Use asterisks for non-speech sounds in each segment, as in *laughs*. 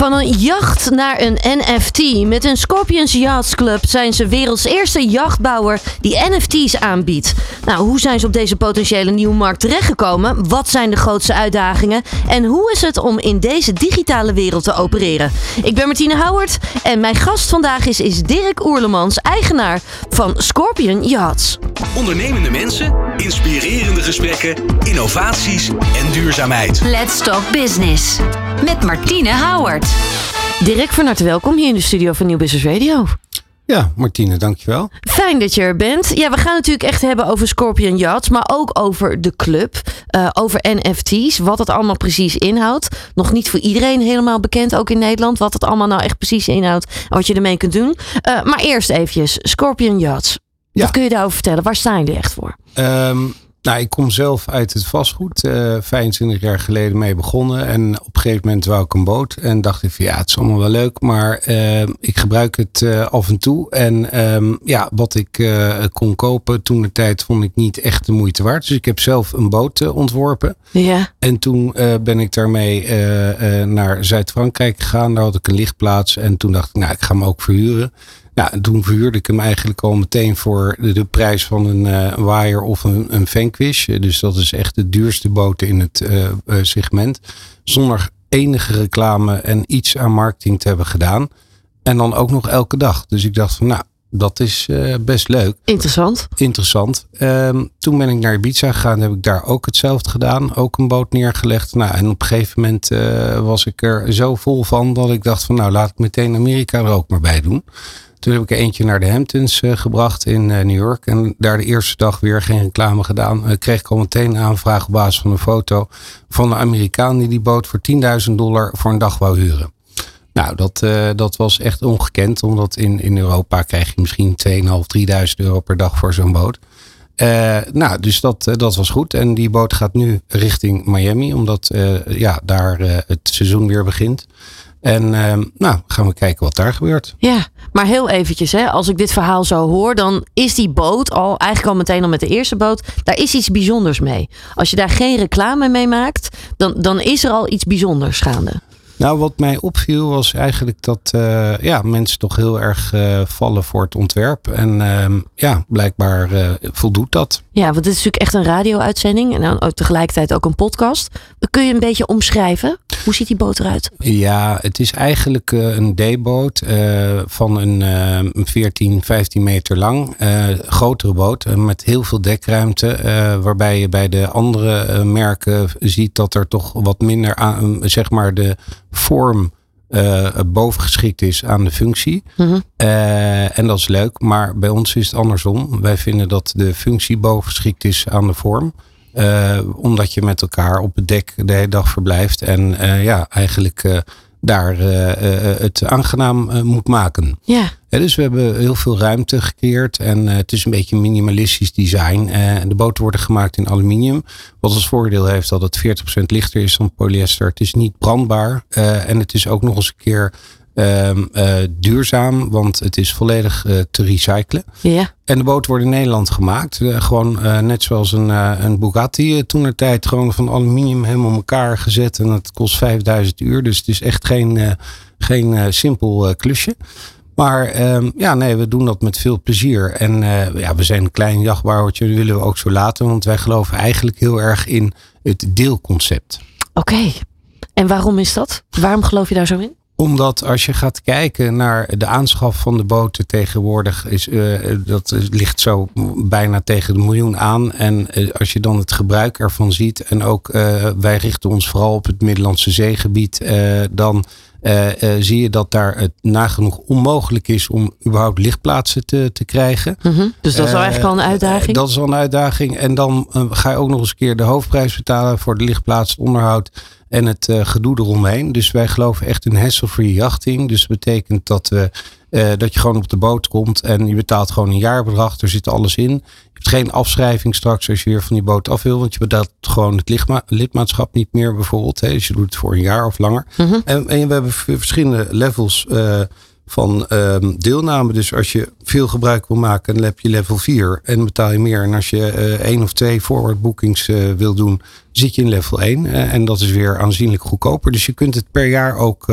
Van een jacht naar een NFT. Met een Scorpions Yachts Club zijn ze werelds eerste jachtbouwer die NFT's aanbiedt. Nou, hoe zijn ze op deze potentiële nieuwe markt terechtgekomen? Wat zijn de grootste uitdagingen? En hoe is het om in deze digitale wereld te opereren? Ik ben Martine Howard en mijn gast vandaag is, is Dirk Oerlemans, eigenaar van Scorpion Yachts. Ondernemende mensen, inspirerende gesprekken, innovaties en duurzaamheid. Let's Talk Business. Met Martine Howard. Dirk, van harte welkom hier in de studio van Nieuw Business Radio. Ja, Martine, dankjewel. Fijn dat je er bent. Ja, we gaan natuurlijk echt hebben over Scorpion Yachts, maar ook over de club, uh, over NFT's, wat het allemaal precies inhoudt. Nog niet voor iedereen helemaal bekend, ook in Nederland, wat het allemaal nou echt precies inhoudt en wat je ermee kunt doen. Uh, maar eerst eventjes, Scorpion Yachts. Ja. Wat kun je daarover vertellen? Waar staan jullie echt voor? Um, nou, ik kom zelf uit het vastgoed. Uh, 25 jaar geleden mee begonnen. En op een gegeven moment wou ik een boot. En dacht ik van ja, het is allemaal wel leuk. Maar uh, ik gebruik het uh, af en toe. En um, ja, wat ik kon kopen toen de tijd vond ik niet echt de moeite waard. Dus ik heb zelf een boot ontworpen. Ja. En toen ben ik daarmee naar Zuid-Frankrijk gegaan. Daar had ik een lichtplaats. En toen dacht ik, nou, ik ga hem ook verhuren. Ja, en toen verhuurde ik hem eigenlijk al meteen voor de, prijs van een uh, waaier of een, een vanquish. Dus dat is echt de duurste boot in het uh, segment. Zonder enige reclame en iets aan marketing te hebben gedaan. En dan ook nog elke dag. Dus ik dacht van nou, dat is best leuk. Interessant. Interessant. Um, toen ben ik naar Ibiza gegaan. Heb ik daar ook hetzelfde gedaan. Ook een boot neergelegd. Nou, en op een gegeven moment was ik er zo vol van dat ik dacht van nou, laat ik meteen Amerika er ook maar bij doen. Toen heb ik er eentje naar de Hamptons uh, gebracht in New York. En daar de eerste dag weer geen reclame gedaan. Kreeg ik al meteen een aanvraag op basis van een foto van een Amerikaan die die boot voor 10.000 dollar voor een dag wou huren. Nou, dat, dat was echt ongekend. Omdat in, in Europa krijg je misschien 2.500, 3.000 euro per dag voor zo'n boot. nou, dus dat, dat was goed. En die boot gaat nu richting Miami. Omdat ja, daar het seizoen weer begint. En uh, nou, gaan we kijken wat daar gebeurt. Ja, maar heel eventjes, hè, als ik dit verhaal zo hoor, dan is die boot al eigenlijk al meteen al met de eerste boot, daar is iets bijzonders mee. Als je daar geen reclame mee maakt, dan, dan is er al iets bijzonders gaande. Nou, wat mij opviel was eigenlijk dat uh, ja, mensen toch heel erg uh, vallen voor het ontwerp. En uh, ja, blijkbaar uh, voldoet dat. Ja, want het is natuurlijk echt een radio-uitzending en dan tegelijkertijd ook een podcast. Kun je een beetje omschrijven? Hoe ziet die boot eruit? Ja, het is eigenlijk een D-boot van een 14, 15 meter lang. grotere boot met heel veel dekruimte. waarbij je bij de andere merken ziet dat er toch wat minder aan, zeg maar, de vorm uh, bovengeschikt is aan de functie. Mhm. Uh, en dat is leuk, maar bij ons is het andersom. Wij vinden dat de functie bovengeschikt is aan de vorm. Uh, omdat je met elkaar op het dek de hele dag verblijft. En ja, eigenlijk daar het aangenaam moet maken. Ja. Ja, dus we hebben heel veel ruimte gecreëerd en uh, het is een beetje minimalistisch design. Uh, de boten worden gemaakt in aluminium, wat als voordeel heeft dat het 40% lichter is dan polyester. Het is niet brandbaar uh, en het is ook nog eens een keer ehm, duurzaam, want het is volledig te recyclen. Ja. En de boten worden in Nederland gemaakt. gewoon net zoals een, een Bugatti toen er tijd gewoon van aluminium helemaal elkaar gezet en het kost 5000 uur. Dus het is echt geen, geen simpel klusje. Maar um, ja, nee, we doen dat met veel plezier. En uh, ja, we zijn een klein jachtbouwertje. Dat willen we ook zo laten. Want wij geloven eigenlijk heel erg in het deelconcept. Oké. Okay. En waarom is dat? Waarom geloof je daar zo in? Omdat als je gaat kijken naar de aanschaf van de boten tegenwoordig, is, uh, dat ligt zo bijna tegen de miljoen aan. En uh, als je dan het gebruik ervan ziet, en ook uh, wij richten ons vooral op het Middellandse zeegebied, dan zie je dat daar het nagenoeg onmogelijk is om überhaupt lichtplaatsen te, te krijgen. Mm -hmm. Dus dat is al eigenlijk al een uitdaging? dat is al een uitdaging. En dan ga je ook nog eens een keer de hoofdprijs betalen voor de lichtplaats, onderhoud en het gedoe eromheen. Dus wij geloven echt in hassle-free yachting. Dus dat betekent dat we uh, dat je gewoon op de boot komt en je betaalt gewoon een jaarbedrag. Er zit alles in. Je hebt geen afschrijving straks als je weer van die boot af wil. Want je betaalt gewoon het lidma lidmaatschap niet meer bijvoorbeeld. Hè. Dus je doet het voor een jaar of langer. Mhm. Mm -hmm. en, en, we hebben verschillende levels uh, van ehm, deelname. Dus als je veel gebruik wil maken, dan heb je level 4 en betaal je meer. En als je eh, één of twee forward bookings uh, wil doen, zit je in level 1. en dat is weer aanzienlijk goedkoper. Dus je kunt het per jaar ook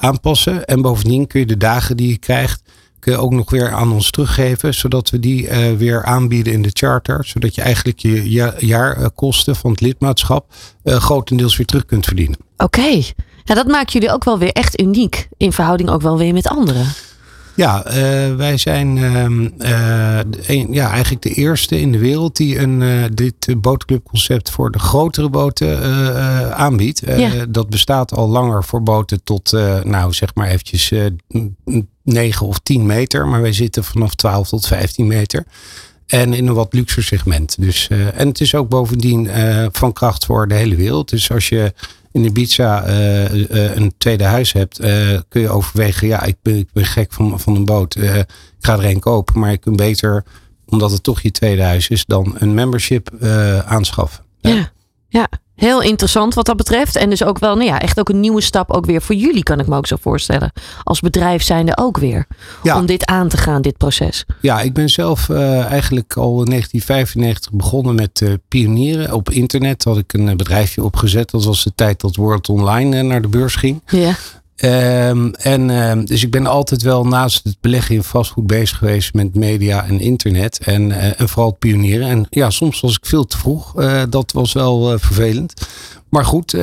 aanpassen. En bovendien kun je de dagen die je krijgt, kun je ook nog weer aan ons teruggeven, zodat we die weer aanbieden in de charter. Zodat je eigenlijk je jaarkosten van het lidmaatschap grotendeels weer terug kunt verdienen. Oké. Ja, dat maakt jullie ook wel weer echt uniek. In verhouding ook wel weer met anderen. Ja, uh, wij zijn uh, een, ja, eigenlijk de eerste in de wereld die een, uh, dit bootclubconcept voor de grotere boten aanbiedt. Ja. Dat bestaat al langer voor boten tot, nou zeg maar eventjes 9 of 10 meter. Maar wij zitten vanaf 12 tot 15 meter. En in een wat luxer segment. Dus, en het is ook bovendien van kracht voor de hele wereld. Dus als je in Ibiza uh, een tweede huis hebt, uh, kun je overwegen, ja, ik ben, ik ben gek van, van een boot. ik ga er een kopen, maar je kunt beter, omdat het toch je tweede huis is, dan een membership aanschaffen. Ja, ja. Heel interessant wat dat betreft. En dus ook wel, nou ja, echt ook een nieuwe stap ook weer voor jullie, kan ik me ook zo voorstellen. Als bedrijf zijnde ook weer. Om dit aan te gaan, dit proces. Ja, ik ben zelf uh, eigenlijk al in 1995 begonnen met uh, pionieren. Op internet had ik een bedrijfje opgezet. Dat was de tijd dat World Online uh, naar de beurs ging. Ja. Um, en um, dus ik ben altijd wel naast het beleggen in vastgoed bezig geweest met media en internet. En, en vooral het pionieren. En ja, soms was ik veel te vroeg. Uh, dat was wel uh, vervelend. Maar goed,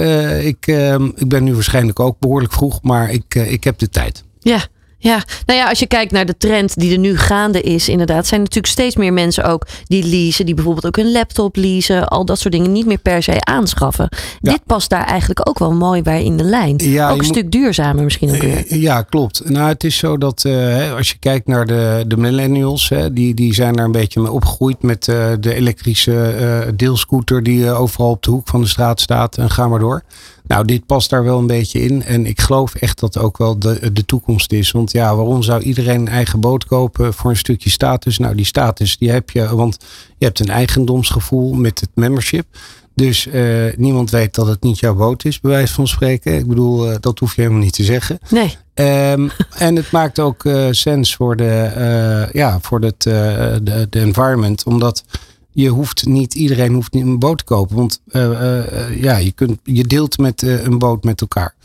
ik, ehm, ik ben nu waarschijnlijk ook behoorlijk vroeg. Maar ik, ik heb de tijd. Ja, ja, nou ja, als je kijkt naar de trend die er nu gaande is, inderdaad, zijn natuurlijk steeds meer mensen ook die leasen, die bijvoorbeeld ook een laptop leasen, al dat soort dingen niet meer per se aanschaffen. Dit past daar eigenlijk ook wel mooi bij in de lijn. Ja, ook een stuk duurzamer misschien ook weer. Eh, ja, klopt. Nou, het is zo dat uh, als je kijkt naar de, de millennials, hè, die, die zijn daar een beetje mee opgegroeid met uh, de elektrische uh, deelscooter die overal op de hoek van de straat staat en ga maar door. Nou, dit past daar wel een beetje in. En ik geloof echt dat ook wel de, de toekomst is. Want ja, waarom zou iedereen een eigen boot kopen voor een stukje status? Nou, die status die heb je, want je hebt een eigendomsgevoel met het membership. Dus uh, niemand weet dat het niet jouw boot is, bij wijze van spreken. Ik bedoel, uh, dat hoef je helemaal niet te zeggen. Nee. Um, *laughs* en het maakt ook uh, sens voor de, ja, voor het, de, de environment. Omdat je hoeft niet, iedereen hoeft niet een boot te kopen. Want uh, ja, je, kunt, je deelt met een boot met elkaar.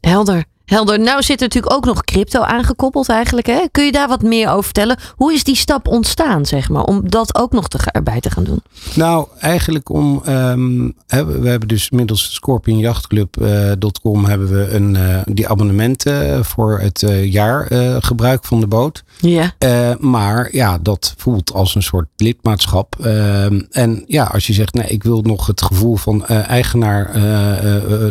Helder. Helder. Nou zit er natuurlijk ook nog crypto aangekoppeld eigenlijk. Hè? Kun je daar wat meer over vertellen? Hoe is die stap ontstaan, zeg maar, om dat ook nog te, erbij te gaan doen? Nou, eigenlijk om, um, hè, we hebben dus middels scorpionjachtclub.com uh, hebben we een, uh, die abonnementen voor het uh, jaar gebruik van de boot. Ja. maar ja, dat voelt als een soort lidmaatschap. Ehm, en ja, als je zegt, nee, ik wil nog het gevoel van eigenaar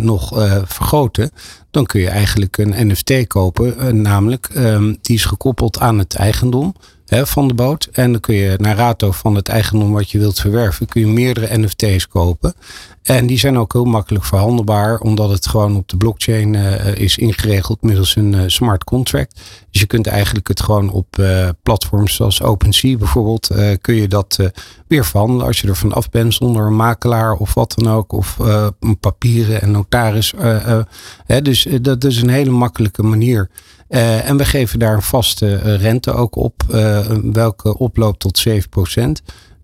nog vergroten dan kun je eigenlijk een NFT kopen. Eh, namelijk, um, die is gekoppeld aan het eigendom van de boot. En dan kun je naar rato van het eigendom wat je wilt verwerven, kun je meerdere NFT's kopen. En die zijn ook heel makkelijk verhandelbaar, omdat het gewoon op de blockchain uh, is ingeregeld middels een uh, smart contract. Dus je kunt eigenlijk het gewoon op uh, platforms zoals OpenSea bijvoorbeeld, kun je dat weer verhandelen als je er vanaf bent zonder een makelaar of wat dan ook, of papieren en notaris. Hè, dus dat is een hele makkelijke manier. En we geven daar een vaste rente ook op, welke oploopt tot 7%.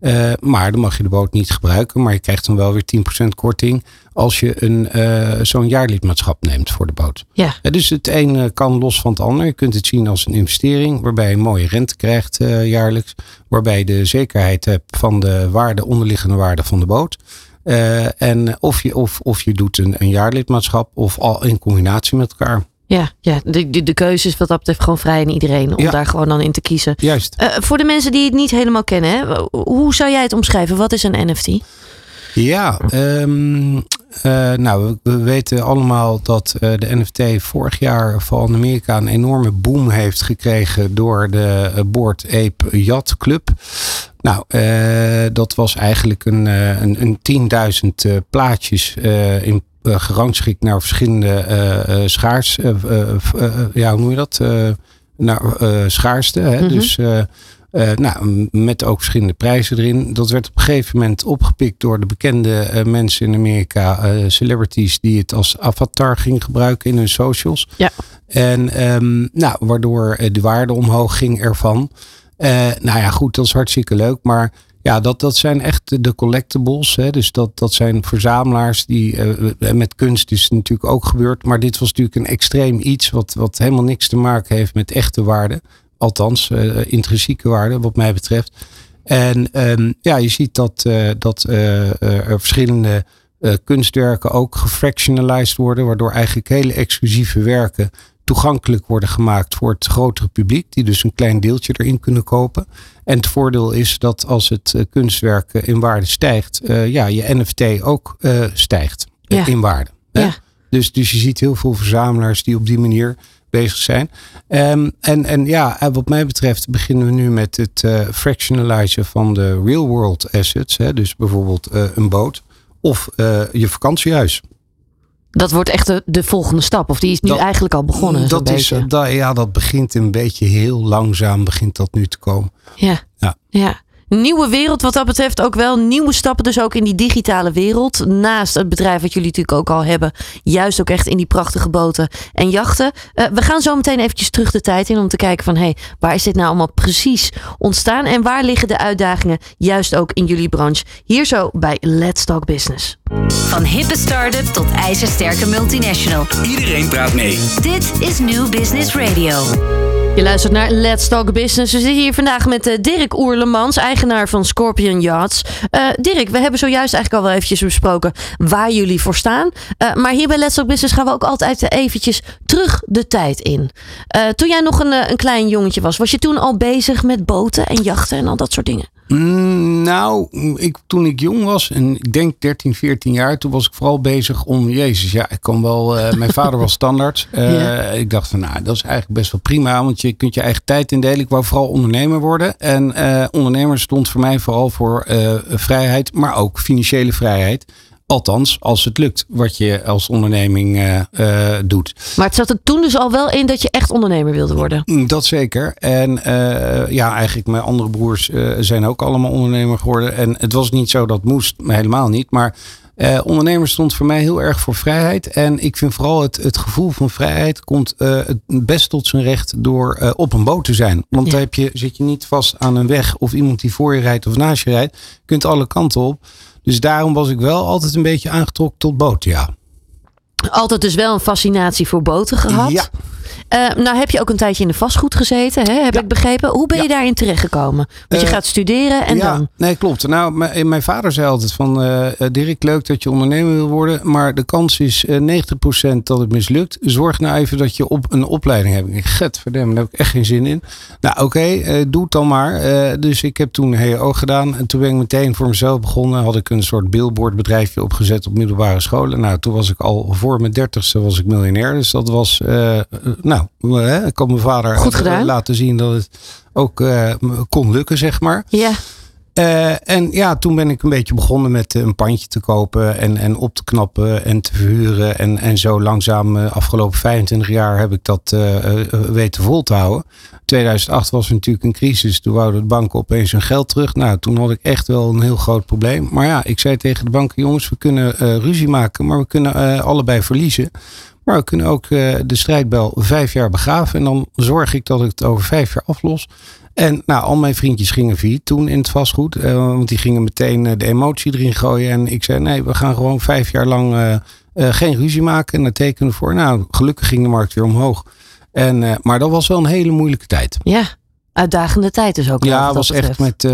Uh, maar dan mag je de boot niet gebruiken. Maar je krijgt dan wel weer 10% korting als je een, uh, zo'n jaarlidmaatschap neemt voor de boot. Ja. Uh, dus het een kan los van het ander. Je kunt het zien als een investering waarbij je een mooie rente krijgt jaarlijks. Waarbij je de zekerheid hebt van de waarde, onderliggende waarde van de boot. en of je, of, of je doet een, een jaarlidmaatschap of al in combinatie met elkaar. Ja, ja de, de, de keuze is wat dat betreft gewoon vrij aan iedereen om daar gewoon dan in te kiezen. Juist. Uh, voor de mensen die het niet helemaal kennen, hè, hoe zou jij het omschrijven? Wat is een NFT? Ja, um, uh, nou, we, weten allemaal dat uh, de NFT vorig jaar vooral in Amerika een enorme boom heeft gekregen door de Board Ape Yacht Club. Nou, dat was eigenlijk een, een, een 10.000 plaatjes in gerangschikt naar verschillende uh, schaars. ja, hoe noem je dat? naar schaarste. Hè? Mm -hmm. Dus nou, met ook verschillende prijzen erin. Dat werd op een gegeven moment opgepikt door de bekende mensen in Amerika, celebrities, die het als avatar gingen gebruiken in hun socials. Ja. En ehm, nou, waardoor eh, de waarde omhoog ging ervan. Eh, nou ja, goed, dat is hartstikke leuk. Maar ja, dat, dat zijn echt de collectibles. Hè? Dus dat, dat zijn verzamelaars die eh, met kunst is natuurlijk ook gebeurd. Maar dit was natuurlijk een extreem iets wat, wat helemaal niks te maken heeft met echte waarde. Althans, uh, intrinsieke waarde wat mij betreft. En um, ja, je ziet dat, dat er verschillende kunstwerken ook gefractionalized worden. Waardoor eigenlijk hele exclusieve werken toegankelijk worden gemaakt voor het grotere publiek, die dus een klein deeltje erin kunnen kopen. En het voordeel is dat als het uh, kunstwerk in waarde stijgt, uh, ja, je NFT ook uh, stijgt ja. in waarde. Ja. Dus, dus je ziet heel veel verzamelaars die op die manier bezig zijn. Um, en, en ja, wat mij betreft beginnen we nu met het fractionalizen van de real world assets. Hè? Dus bijvoorbeeld een boot of je vakantiehuis. Dat wordt echt de, de, volgende stap. Of die is nu dat, eigenlijk al begonnen. Dat, is, dat, ja, dat begint een beetje heel langzaam begint dat nu te komen. Ja. Ja. ja. Nieuwe wereld wat dat betreft ook wel. Nieuwe stappen dus ook in die digitale wereld. Naast het bedrijf wat jullie natuurlijk ook al hebben. Juist ook echt in die prachtige boten en jachten. Uh, we gaan zo meteen eventjes terug de tijd in om te kijken van... hé, hey, waar is dit nou allemaal precies ontstaan? En waar liggen de uitdagingen juist ook in jullie branche? Hier zo bij Let's Talk Business. Van hippe start-up tot ijzersterke multinational. Iedereen praat mee. Dit is New Business Radio. Je luistert naar Let's Talk Business. We zitten hier vandaag met uh, Dirk Oerlemans, eigenaar van Scorpion Yachts. Uh, Dirk, we hebben zojuist eigenlijk al wel eventjes besproken waar jullie voor staan. Uh, maar hier bij Let's Talk Business gaan we ook altijd eventjes terug de tijd in. toen jij nog een, een klein jongetje was, was je toen al bezig met boten en jachten en al dat soort dingen? Mm, nou, ik, toen ik jong was, en ik denk 13, 14 jaar, toen was ik vooral bezig om, jezus, ja, ik kon wel, uh, mijn *laughs* vader was standaard. Uh, ja. Ik dacht van, nou, dat is eigenlijk best wel prima, want je kunt je eigen tijd indelen. Ik wou vooral ondernemer worden. En uh, ondernemer stond voor mij vooral voor vrijheid, maar ook financiële vrijheid. Althans, als het lukt wat je als onderneming uh, uh, doet. Maar het zat er toen dus al wel in dat je echt ondernemer wilde worden? Dat zeker. En uh, ja, eigenlijk mijn andere broers zijn ook allemaal ondernemer geworden. En het was niet zo dat moest, helemaal niet. Maar ondernemer stond voor mij heel erg voor vrijheid. En ik vind vooral het, het gevoel van vrijheid komt het best tot zijn recht door op een boot te zijn. Want ja. dan heb je, zit je niet vast aan een weg of iemand die voor je rijdt of naast je rijdt. Je kunt alle kanten op. Dus daarom was ik wel altijd een beetje aangetrokken tot boten, ja. Altijd dus wel een fascinatie voor boten gehad. Ja. Uh, nou heb je ook een tijdje in de vastgoed gezeten, hè? heb ja. ik begrepen. Hoe ben je ja. daarin terechtgekomen? Want je uh, gaat studeren en ja, dan? Nee, klopt. Nou, mijn, mijn vader zei altijd van... Uh, Dirk, leuk dat je ondernemer wil worden... maar de kans is 90% dat het mislukt. Zorg nou even dat je op een opleiding hebt. Ik get verdammen, daar heb ik echt geen zin in. Nou, oké, okay, doe het dan maar. dus ik heb toen HO gedaan. En toen ben ik meteen voor mezelf begonnen. Had ik een soort billboardbedrijfje opgezet op middelbare scholen. Nou, toen was ik al voor mijn dertigste was ik miljonair. Dus dat was... nou, hè, ik kon mijn vader Goed gedaan. laten zien dat het ook uh, kon lukken, zeg maar. Ja. Uh, en ja, toen ben ik een beetje begonnen met een pandje te kopen en, en op te knappen en te verhuren. En, en zo langzaam, uh, afgelopen 25 jaar, heb ik dat weten vol te houden. 2008 was natuurlijk een crisis. Toen wouden de banken opeens hun geld terug. Nou, toen had ik echt wel een heel groot probleem. Maar ja, ik zei tegen de banken, jongens, we kunnen ruzie maken, maar we kunnen allebei verliezen. Maar we kunnen ook de strijdbel vijf jaar begraven. En dan zorg ik dat ik het over vijf jaar aflos. En nou, al mijn vriendjes gingen failliet toen in het vastgoed. Uh, want die gingen meteen uh, de emotie erin gooien. En ik zei, nee, we gaan gewoon vijf jaar lang geen ruzie maken. En daar tekenen we voor. Nou, gelukkig ging de markt weer omhoog. En, maar dat was wel een hele moeilijke tijd. Ja, uitdagende tijd dus ook. Ja, het was echt met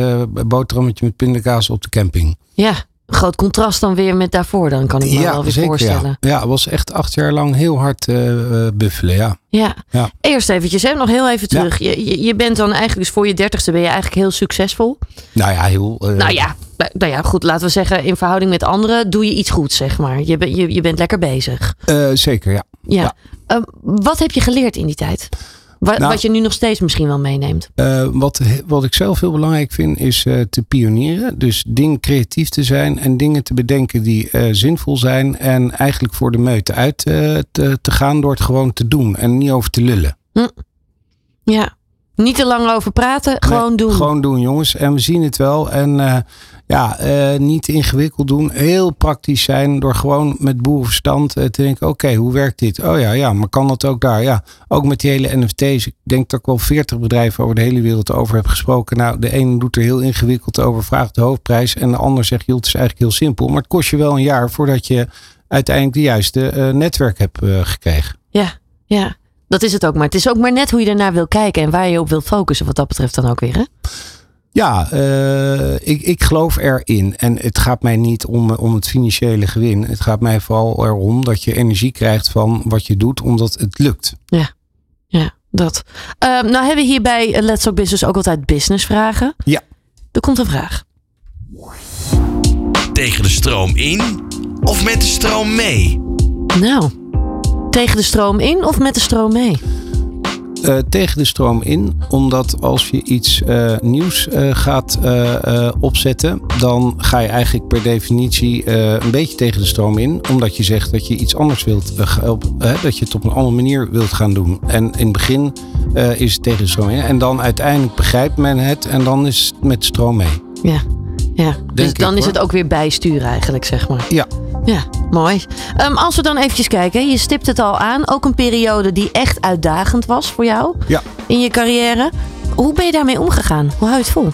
boterhammetje met pindakaas op de camping. Ja, groot contrast dan weer met daarvoor, dan kan ik me ja, wel weer zeker, voorstellen. Ja. was echt acht jaar lang heel hard uh, buffelen, ja. ja. Ja. Eerst eventjes, hè, nog heel even terug. Je, je bent dan eigenlijk, dus voor je dertigste ben je eigenlijk heel succesvol. Nou ja, heel... Uh, nou ja, nou ja, goed, laten we zeggen, in verhouding met anderen doe je iets goed, zeg maar. Je, ben, je, je bent lekker bezig. Uh, zeker, ja. Ja. ja. wat heb je geleerd in die tijd? Wat, nou, wat je nu nog steeds misschien wel meeneemt. Uh, wat, wat ik zelf heel belangrijk vind is uh, te pionieren. Dus dingen creatief te zijn en dingen te bedenken die uh, zinvol zijn. En eigenlijk voor de meute uit te, te, gaan door het gewoon te doen en niet over te lullen. Hm. Ja, niet te lang over praten, gewoon nee, doen. Gewoon doen jongens. En we zien het wel. En Ja, eh, niet ingewikkeld doen. Heel praktisch zijn door gewoon met boerenverstand eh, te denken: oké, hoe werkt dit? Oh ja, ja, maar kan dat ook daar? Ja, ook met die hele NFT's. Ik denk dat ik wel 40 bedrijven over de hele wereld over heb gesproken. Nou, de ene doet er heel ingewikkeld over, vraagt de hoofdprijs. En de ander zegt: joh, het is eigenlijk heel simpel. Maar het kost je wel een jaar voordat je uiteindelijk de juiste eh, netwerk hebt gekregen. Ja, ja. Dat is het ook maar. Het is ook maar net hoe je ernaar wil kijken en waar je op wilt focussen, wat dat betreft dan ook weer. Hè? Ja, uh, ik, ik geloof erin. En het gaat mij niet om, om het financiële gewin. Het gaat mij vooral erom dat je energie krijgt van wat je doet, omdat het lukt. Ja, ja dat. Uh, nou hebben we hier bij Let's Talk Business ook altijd businessvragen. Ja. Er komt een vraag. Tegen de stroom in of met de stroom mee? Nou, tegen de stroom in of met de stroom mee? Uh, tegen de stroom in, omdat als je iets uh, nieuws uh, gaat opzetten, dan ga je eigenlijk per definitie een beetje tegen de stroom in, omdat je zegt dat je iets anders wilt, dat je het op een andere manier wilt gaan doen. En in het begin is het tegen de stroom in, en dan uiteindelijk begrijpt men het en dan is het met de stroom mee. Ja, ja. dus dan is het ook weer bijsturen eigenlijk, zeg maar. Ja. Ja, mooi. Um, als we dan eventjes kijken, je stipt het al aan. Ook een periode die echt uitdagend was voor jou ja. in je carrière. Hoe ben je daarmee omgegaan? Hoe hou je het vol?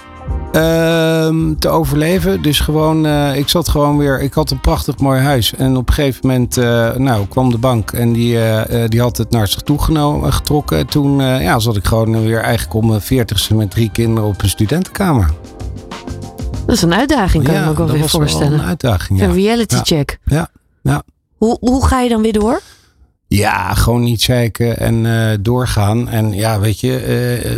Um, te overleven. Dus gewoon, uh, ik zat gewoon weer. Ik had een prachtig mooi huis. En op een gegeven moment uh, nou, kwam de bank en die, uh, die had het naar zich toe getrokken. En toen ja, zat ik gewoon weer eigenlijk om mijn veertigste met drie kinderen op een studentenkamer. Dat is een uitdaging, kan ja, ik me ook wel weer voorstellen. Wel een uitdaging, ja. Een reality check. Ja, ja. Hoe, hoe ga je dan weer door? Ja, gewoon niet zeiken en uh, doorgaan. En ja, weet je,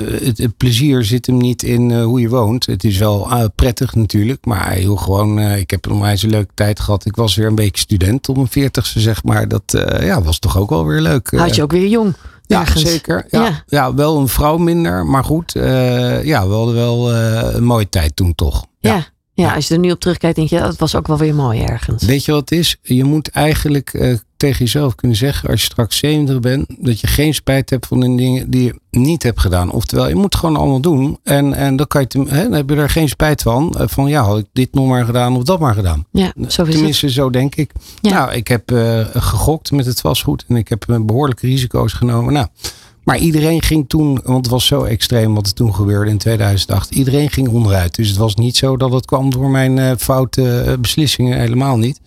uh, het, het, plezier zit hem niet in uh, hoe je woont. Het is wel prettig natuurlijk, maar heel gewoon, ik heb een onwijs leuke tijd gehad. Ik was weer een beetje student op mijn veertigste, zeg maar. Dat ja, was toch ook wel weer leuk. Had je ook weer jong? Ja, zeker. Ja, ja. ja. wel een vrouw minder, maar goed. ja, we hadden wel een mooie tijd toen toch. ja. Ja, als je er nu op terugkijkt, denk je, dat was ook wel weer mooi ergens. Weet je wat het is? Je moet eigenlijk uh, tegen jezelf kunnen zeggen, als je straks 70 bent, dat je geen spijt hebt van de dingen die je niet hebt gedaan. Oftewel, je moet gewoon allemaal doen. En, en dan, kan je, hè, dan heb je er geen spijt van. Uh, van ja, had ik dit nog maar gedaan of dat maar gedaan. Ja, zo is Tenminste, het. zo denk ik. Ja. Nou, ik heb uh, gegokt met het vastgoed en ik heb behoorlijke risico's genomen. Nou, maar iedereen ging toen, want het was zo extreem wat er toen gebeurde in 2008. Iedereen ging onderuit. Dus het was niet zo dat het kwam door mijn uh, foute uh, beslissingen. Helemaal niet.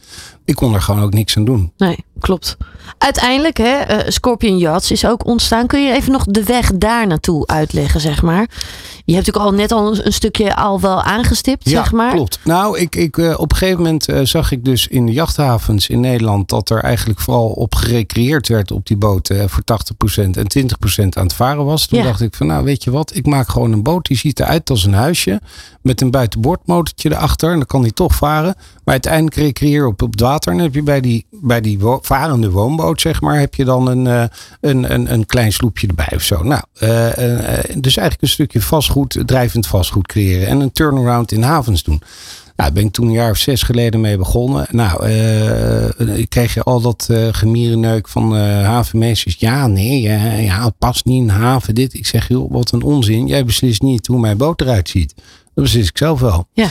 Ik kon er gewoon ook niks aan doen. Nee, klopt. Uiteindelijk, hè, uh, Scorpion Yachts is ook ontstaan. Kun je even nog de weg daar naartoe uitleggen, zeg maar? Je hebt natuurlijk al net al een, stukje al wel aangestipt, ja, zeg maar. klopt. Nou, ik, ik, uh, op een gegeven moment uh, zag ik dus in de jachthavens in Nederland... dat er eigenlijk vooral op gerecreëerd werd op die boten... Voor 80% en 20% aan het varen was. Toen Ja. dacht ik van, nou weet je wat... ik maak gewoon een boot, die ziet eruit als een huisje... met een buitenboordmotortje erachter. En dan kan die toch varen. Maar uiteindelijk recreëer op, op het water. Dan heb je bij die, bij die varende woonboot, zeg maar... heb je dan een, eh, een, een, een klein sloepje erbij of zo. Nou, eh, eh, dus eigenlijk een stukje vastgoed, drijvend vastgoed creëren. En een turnaround in havens doen. Nou, daar ben ik toen een jaar of zes geleden mee begonnen. Nou, eh, ik kreeg al dat eh gemierenneuk van eh havenmeesters. Ja, nee, ja, het past niet in haven dit. Ik zeg, joh, wat een onzin. Jij beslist niet hoe mijn boot eruit ziet. Dat beslis ik zelf wel. Ja.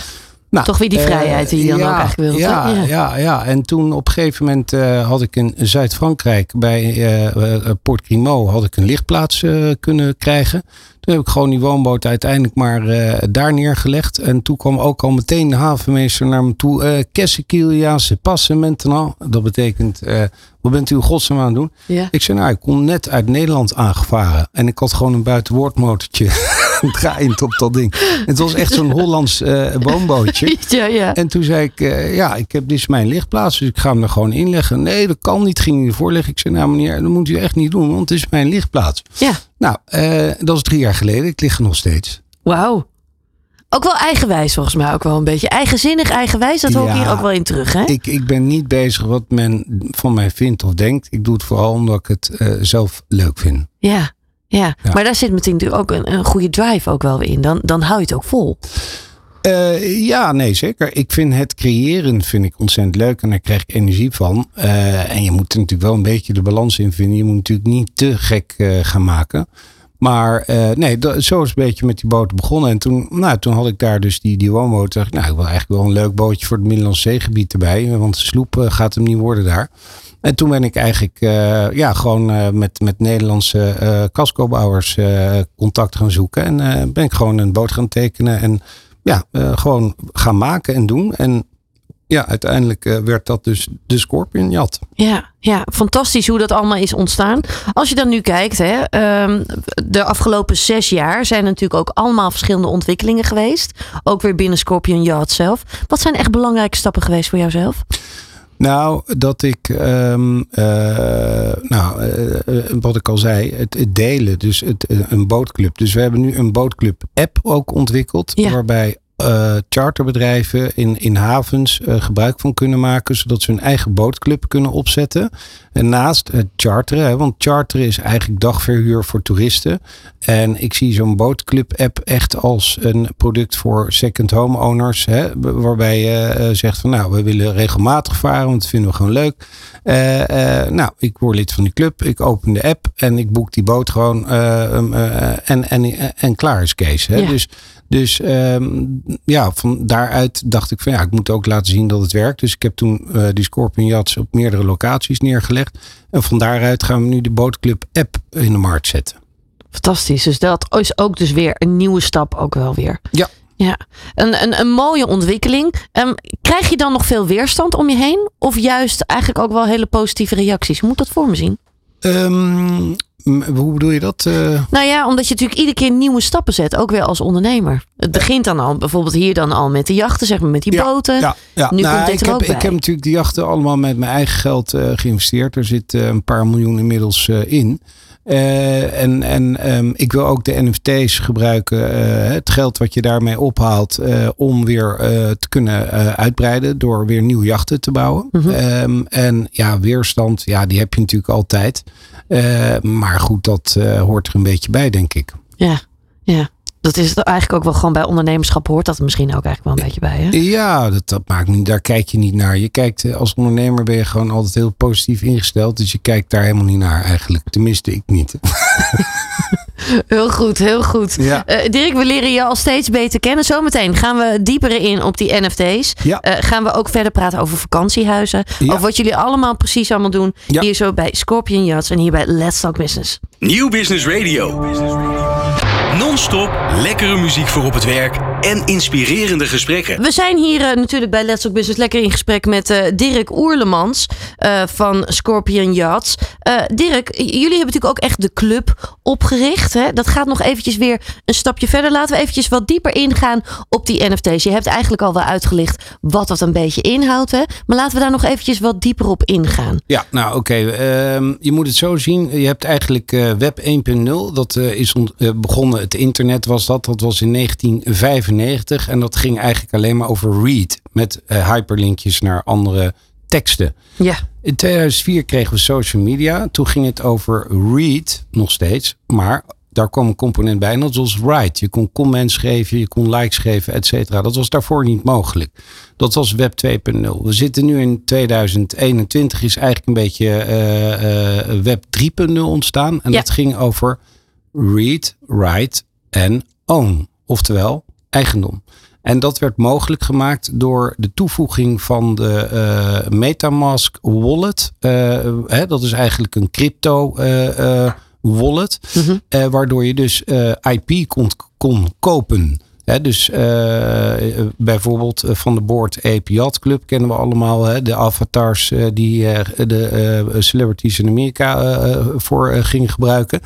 Nou, Toch weer die eh, vrijheid die je dan ja, ook eigenlijk wilt. Ja, ja. Ja, en toen op een gegeven moment eh, had ik in Zuid-Frankrijk bij eh, Port Grimaud had ik een lichtplaats kunnen krijgen. Toen heb ik gewoon die woonboot uiteindelijk maar eh, daar neergelegd. En toen kwam ook al meteen de havenmeester naar me toe. eh Qu'est-ce qu'il y a, se passe maintenant? Dat betekent, eh, wat bent u godsnaam aan het doen? Ja. Ik zei, nou, ik kom net uit Nederland aangevaren. En ik had gewoon een buitenwoordmotortje *laughs* draaiend op dat ding. Het was echt zo'n Hollands eh, woonbootje. *laughs* ja, ja. En toen zei ik, eh, ja, ik heb, dit is mijn lichtplaats, dus ik ga hem er gewoon inleggen. Nee, dat kan niet, ging hij ervoor leggen. Ik zei, nou meneer, dat moet u echt niet doen, want het is mijn lichtplaats. ja. Nou, eh, dat is drie jaar geleden. Ik lig er nog steeds. Wauw. Ook wel eigenwijs volgens mij ook wel een beetje. Eigenzinnig, eigenwijs, dat hoor ik Ja. hier ook wel in terug, hè? Ik, ik ben niet bezig wat men van mij vindt of denkt. Ik doe het vooral omdat ik het eh, zelf leuk vind. Ja, ja. Ja. Maar daar zit meteen natuurlijk ook een, een goede drive ook wel weer in. Dan, dan hou je het ook vol. Eh, ja, nee, zeker. Ik vind het creëren vind ik ontzettend leuk en daar krijg ik energie van. Eh, en je moet er natuurlijk wel een beetje de balans in vinden. Je moet natuurlijk niet te gek eh, gaan maken. Maar nee, zo is een beetje met die boten begonnen. En toen, nou, toen had ik daar dus die, die woonboot. Dacht ik, nou, ik wil eigenlijk wel een leuk bootje voor het Middellandse Zeegebied erbij. Want de sloep gaat hem niet worden daar. En toen ben ik eigenlijk ja, gewoon met, met Nederlandse uh, cascobouwers contact gaan zoeken. En ben ik gewoon een boot gaan tekenen. En ja, gewoon gaan maken en doen. En ja, uiteindelijk werd dat dus de Scorpion Yacht. Ja, ja, fantastisch hoe dat allemaal is ontstaan. Als je dan nu kijkt, hè, um, de afgelopen zes jaar zijn er natuurlijk ook allemaal verschillende ontwikkelingen geweest. Ook weer binnen Scorpion Yacht zelf. Wat zijn echt belangrijke stappen geweest voor jouzelf? Nou, dat ik, um, uh, nou, uh, wat ik al zei, het, het delen, dus het, een bootclub. Dus we hebben nu een bootclub app ook ontwikkeld, ja. waarbij uh, charterbedrijven in, in havens gebruik van kunnen maken, zodat ze hun eigen bootclub kunnen opzetten. En naast het charteren, hè, want charteren is eigenlijk dagverhuur voor toeristen. En ik zie zo'n bootclub-app echt als een product voor second home owners, hè, waarbij je uh, zegt van nou, we willen regelmatig varen, want dat vinden we gewoon leuk. nou, ik word lid van die club, ik open de app en ik boek die boot gewoon um, en, en, en klaar is Kees. Hè? Ja. Dus dus um, ja, van daaruit dacht ik van ja, ik moet ook laten zien dat het werkt. Dus ik heb toen uh, die Scorpion Yachts op meerdere locaties neergelegd. En van daaruit gaan we nu de Bootclub app in de markt zetten. Fantastisch. Dus dat is ook dus weer een nieuwe stap ook wel weer. Ja. Ja, een, een, een mooie ontwikkeling. Um, krijg je dan nog veel weerstand om je heen? Of juist eigenlijk ook wel hele positieve reacties? Hoe moet dat voor me zien? Um, hoe bedoel je dat? Uh... Nou ja, omdat je natuurlijk iedere keer nieuwe stappen zet, ook weer als ondernemer. Het begint dan al, bijvoorbeeld hier dan al met de jachten, zeg maar, met die ja, boten. Ja, ja. Nu nou, komt dit ik er ook heb, bij. Ik heb natuurlijk die jachten allemaal met mijn eigen geld uh, geïnvesteerd. Er zit uh, een paar miljoen inmiddels in. Uh, en en um, ik wil ook de NFT's gebruiken, uh, het geld wat je daarmee ophaalt, uh, om weer te kunnen uitbreiden door weer nieuwe jachten te bouwen. -hmm. um, en ja, weerstand, ja, die heb je natuurlijk altijd. maar goed, dat hoort er een beetje bij, denk ik. Ja, ja. Dat is het eigenlijk ook wel gewoon bij ondernemerschap hoort dat er misschien ook eigenlijk wel een beetje bij. Hè? Ja, dat, dat maakt niet. Daar kijk je niet naar. Je kijkt als ondernemer ben je gewoon altijd heel positief ingesteld. Dus je kijkt daar helemaal niet naar eigenlijk. Tenminste, ik niet. *laughs* Heel goed, heel goed. Ja. Uh, Dirk, we leren je al steeds beter kennen. Zometeen gaan we dieper in op die NFT's. Ja. Uh, gaan we ook verder praten over vakantiehuizen. Ja. Over wat jullie allemaal precies allemaal doen. Ja. Hier zo bij Scorpion Yachts en hier bij Let's Talk Business. Nieuw Business Radio. Non-stop lekkere muziek voor op het werk en inspirerende gesprekken. We zijn hier uh, natuurlijk bij Let's Talk Business lekker in gesprek met uh, Dirk Oerlemans uh, van Scorpion Yachts. Dirk, jullie hebben natuurlijk ook echt de club opgericht. Hè? Dat gaat nog eventjes weer een stapje verder. Laten we eventjes wat dieper ingaan op die NFT's. Je hebt eigenlijk al wel uitgelicht wat dat een beetje inhoudt. Hè? Maar laten we daar nog eventjes wat dieper op ingaan. Ja, nou oké. Okay. Uh, je moet het zo zien. Je hebt eigenlijk uh, Web 1.0. Dat uh, is begonnen. Het internet was dat. Dat was in 1995. En dat ging eigenlijk alleen maar over read. Met hyperlinkjes naar andere teksten. Ja. In 2004 kregen we social media. Toen ging het over read, nog steeds. Maar daar kwam een component bij en dat was write. Je kon comments geven, je kon likes geven, et cetera. Dat was daarvoor niet mogelijk. Dat was web 2.0. We zitten nu in 2021, is eigenlijk een beetje uh, uh, web 3.0 ontstaan. En Ja. dat ging over read, write en own. Oftewel eigendom. En dat werd mogelijk gemaakt door de toevoeging van de eh, Metamask wallet. Eh, hè, dat is eigenlijk een crypto eh, wallet. Mhm. Waardoor je dus IP kon, kon kopen. Dus eh, bijvoorbeeld eh, van de Board Ape Club kennen we allemaal. De avatars eh, die de celebrities in Amerika voor gingen gebruiken.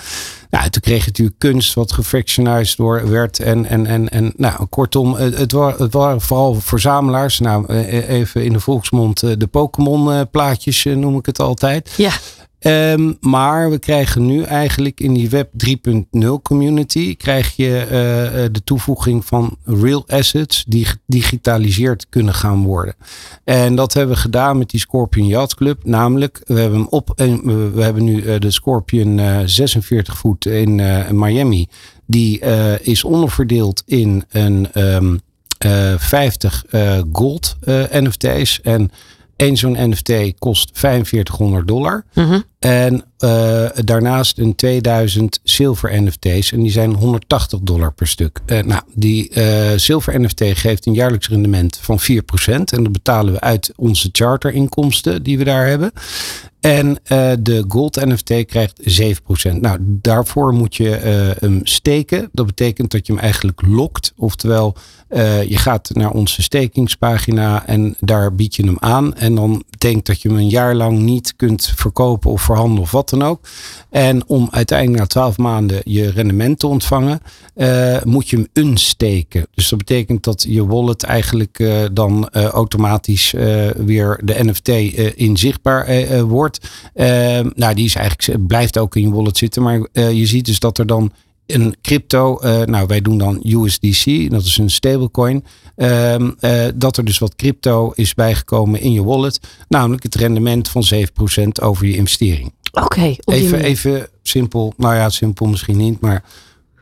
Nou, toen kreeg je natuurlijk kunst wat gefractionized door werd. En, en, en, en nou, kortom, het, het, wa- het waren vooral verzamelaars. Nou, even in de volksmond de Pokémon plaatjes noem ik het altijd. Ja. Ehm, maar we krijgen nu eigenlijk in die Web 3.0 community krijg je eh, eh, de toevoeging van real assets die gedigitaliseerd kunnen gaan worden. En dat hebben we gedaan met die Scorpion Yacht Club. Namelijk, we hebben hem op en we, hebben nu eh, de Scorpion eh, 46 voet in Miami. Die is onderverdeeld in een ehm, eh, 50 eh, gold NFT's en één zo'n NFT kost 4500 dollar. Mhm. En uh, daarnaast een 2000 zilver NFT's. En die zijn 180 dollar per stuk. Uh, nou, die uh, zilver NFT geeft een jaarlijks rendement van 4%. En dat betalen we uit onze charterinkomsten die we daar hebben. En de gold NFT krijgt 7%. Nou, daarvoor moet je hem steken. Dat betekent dat je hem eigenlijk lokt. Oftewel, je gaat naar onze stekingspagina en daar bied je hem aan. En dan betekent dat je hem een jaar lang niet kunt verkopen of verhandelen of wat dan ook. En om uiteindelijk na 12 maanden je rendement te ontvangen, moet je hem unsteken. Dus dat betekent dat je wallet eigenlijk dan automatisch weer de NFT inzichtbaar wordt. Nou, die is eigenlijk, blijft ook in je wallet zitten. Maar je ziet dus dat er dan een crypto, uh, nou wij doen dan USDC, dat is een stablecoin. Ehm, dat er dus wat crypto is bijgekomen in je wallet. Namelijk het rendement van 7% over je investering. Oké. Okay, even, even simpel, nou ja, simpel misschien niet, maar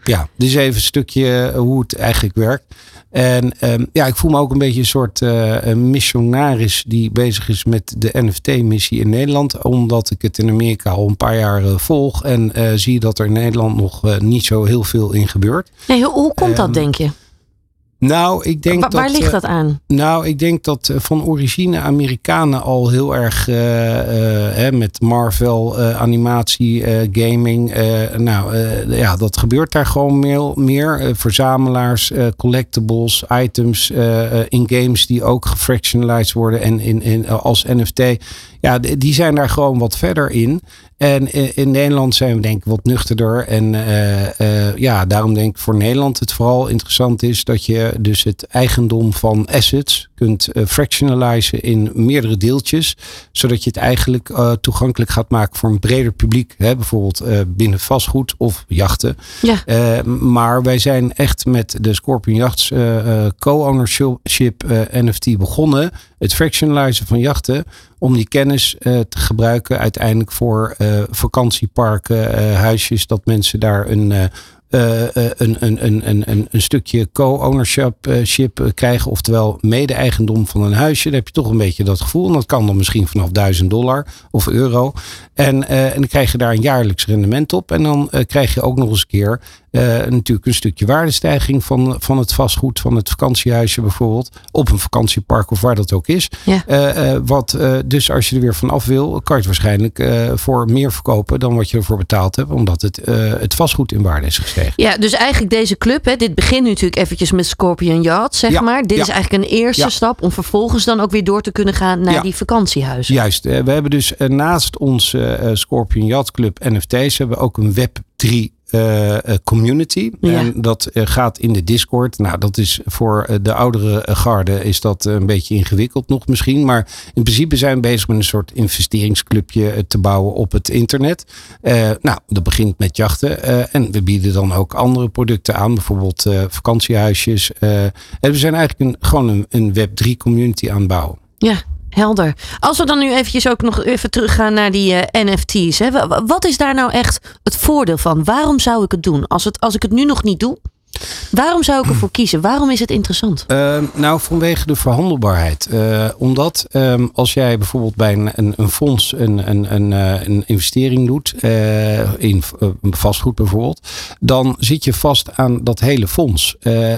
ja, is even een stukje hoe het eigenlijk werkt. En um, ja, ik voel me ook een beetje een soort uh, missionaris die bezig is met de NFT-missie in Nederland. Omdat ik het in Amerika al een paar jaar uh, volg. En uh, zie dat er in Nederland nog niet zo heel veel in gebeurt. Nee, hoe, hoe komt dat, um, denk je? Nou, ik denk Wa dat. Waar ligt dat aan? Nou, ik denk dat van origine Amerikanen al heel erg uh, uh, hè, met Marvel, uh, animatie, gaming. nou, ja, dat gebeurt daar gewoon meer. meer. verzamelaars, collectibles, items in games die ook gefractionalized worden en in, in, als NFT. Ja, die zijn daar gewoon wat verder in. En in Nederland zijn we denk ik wat nuchterder. En uh, uh, ja, daarom denk ik voor Nederland het vooral interessant is dat je dus het eigendom van assets kunt uh, fractionalizen in meerdere deeltjes. Zodat je het eigenlijk toegankelijk gaat maken voor een breder publiek. Hè? Bijvoorbeeld binnen vastgoed of jachten. Ja. maar wij zijn echt met de Scorpion Yachts co-ownership NFT begonnen. Het fractionalizen van jachten om die kennis te gebruiken uiteindelijk voor vakantieparken, huisjes, dat mensen daar een, een, een, een, een, een stukje co-ownership krijgen, oftewel mede-eigendom van een huisje. Dan heb je toch een beetje dat gevoel. En dat kan dan misschien vanaf 1000 dollar of euro. En, en dan krijg je daar een jaarlijks rendement op. En dan krijg je ook nog eens een keer natuurlijk een stukje waardestijging van, van het vastgoed, van het vakantiehuisje bijvoorbeeld. Op een vakantiepark of waar dat ook is. Ja. Wat, dus als je er weer vanaf wil, kan je het waarschijnlijk voor meer verkopen dan wat je ervoor betaald hebt. Omdat het, het vastgoed in waarde is gestegen. Ja, dus eigenlijk deze club, hè, dit begint natuurlijk eventjes met Scorpion Yacht, zeg maar. Dit is eigenlijk een eerste stap om vervolgens dan ook weer door te kunnen gaan naar die vakantiehuizen. Juist, eh, we hebben dus eh, naast onze eh, Scorpion Yacht Club NFT's hebben we ook een Web 3 eh, eh, community. En dat eh, gaat in de Discord. Nou, dat is voor de oudere garde is dat een beetje ingewikkeld nog misschien. Maar in principe zijn we bezig met een soort investeringsclubje te bouwen op het internet. nou, dat begint met jachten. en we bieden dan ook andere producten aan. Bijvoorbeeld vakantiehuisjes. en we zijn eigenlijk een, gewoon een, een Web3 community aan het bouwen. Ja, helder. Als we dan nu eventjes ook nog even teruggaan naar die eh, NFT's. Hè. wa- wa- Wat is daar nou echt het voordeel van? Waarom zou ik het doen? Als, het, als ik het nu nog niet doe, waarom zou ik ervoor kiezen? Waarom is het interessant? Ehm, nou, vanwege de verhandelbaarheid. Eh, omdat ehm, als jij bijvoorbeeld bij een, een, een fonds een, een, een, eh, een investering doet, eh, in vastgoed bijvoorbeeld, dan zit je vast aan dat hele fonds.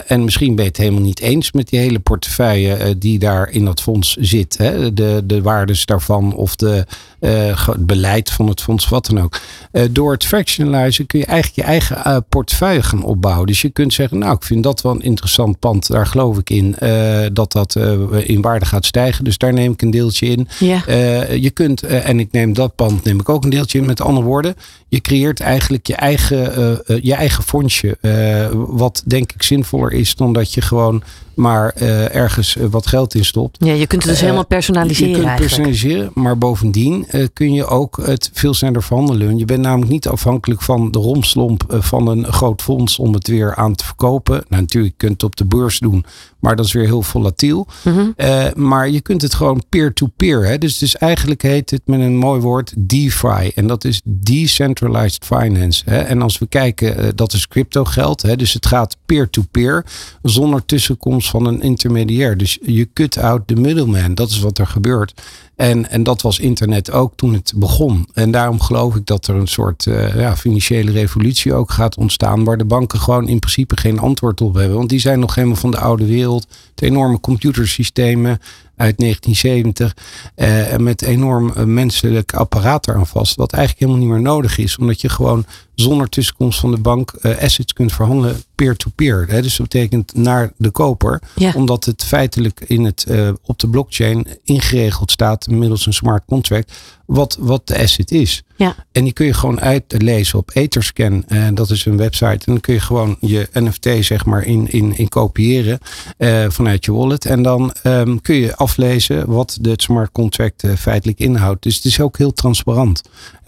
En misschien ben je het helemaal niet eens met die hele portefeuille die daar in dat fonds zit. Hè? De, de waardes daarvan of de, eh, het beleid van het fonds, wat dan ook. Eh, door het fractionalizen kun je eigenlijk je eigen eh, portefeuille gaan opbouwen. Dus je kunt zeggen, nou, ik vind dat wel een interessant pand. Daar geloof ik in eh, dat dat eh, in waarde gaat stijgen. Dus daar neem ik een deeltje in. Ja. Eh, je kunt, eh, en ik neem dat pand, neem ik ook een deeltje in. Met andere woorden, je creëert eigenlijk je eigen, eh, eh, je eigen fondsje. eh, wat denk ik zinvoller is dan dat je gewoon maar eh, ergens eh, wat geld in stopt. Ja, je kunt het dus Eh, helemaal personaliseren Je kunt eigenlijk. personaliseren, maar bovendien eh, kun je ook het veel sneller verhandelen. Je bent namelijk niet afhankelijk van de romslomp eh, van een groot fonds om het weer aan te verkopen. Nou, natuurlijk, je kunt het op de beurs doen, maar dat is weer heel volatiel. Mhm. Eh, maar je kunt het gewoon peer-to-peer. hè. Dus, dus eigenlijk heet het met een mooi woord DeFi. En dat is Decentralized Finance. Hè. En als we kijken, eh, dat is crypto geld. Hè. Dus het gaat peer-to-peer. Zonder tussenkomst tussenkomst van een intermediair. Dus je cut out the middleman. Dat is wat er gebeurt. En, en dat was internet ook toen het begon. En daarom geloof ik dat er een soort uh, ja, financiële revolutie ook gaat ontstaan. Waar de banken gewoon in principe geen antwoord op hebben. Want die zijn nog helemaal van de oude wereld. De enorme computersystemen uit 1970. Uh, met enorm uh, menselijk apparaat eraan vast. Wat eigenlijk helemaal niet meer nodig is. Omdat je gewoon zonder tussenkomst van de bank uh, assets kunt verhandelen peer-to-peer. -peer, dus dat betekent naar de koper. Ja. Omdat het feitelijk in het, uh, op de blockchain ingeregeld staat middels een smart contract. Wat, wat de asset is. Ja. En die kun je gewoon uitlezen op Etherscan. En dat is een website. En dan kun je gewoon je NFT zeg maar in, in, in kopiëren uh, vanuit je wallet. En dan um, kun je aflezen wat de smart contract uh, feitelijk inhoudt. Dus het is ook heel transparant.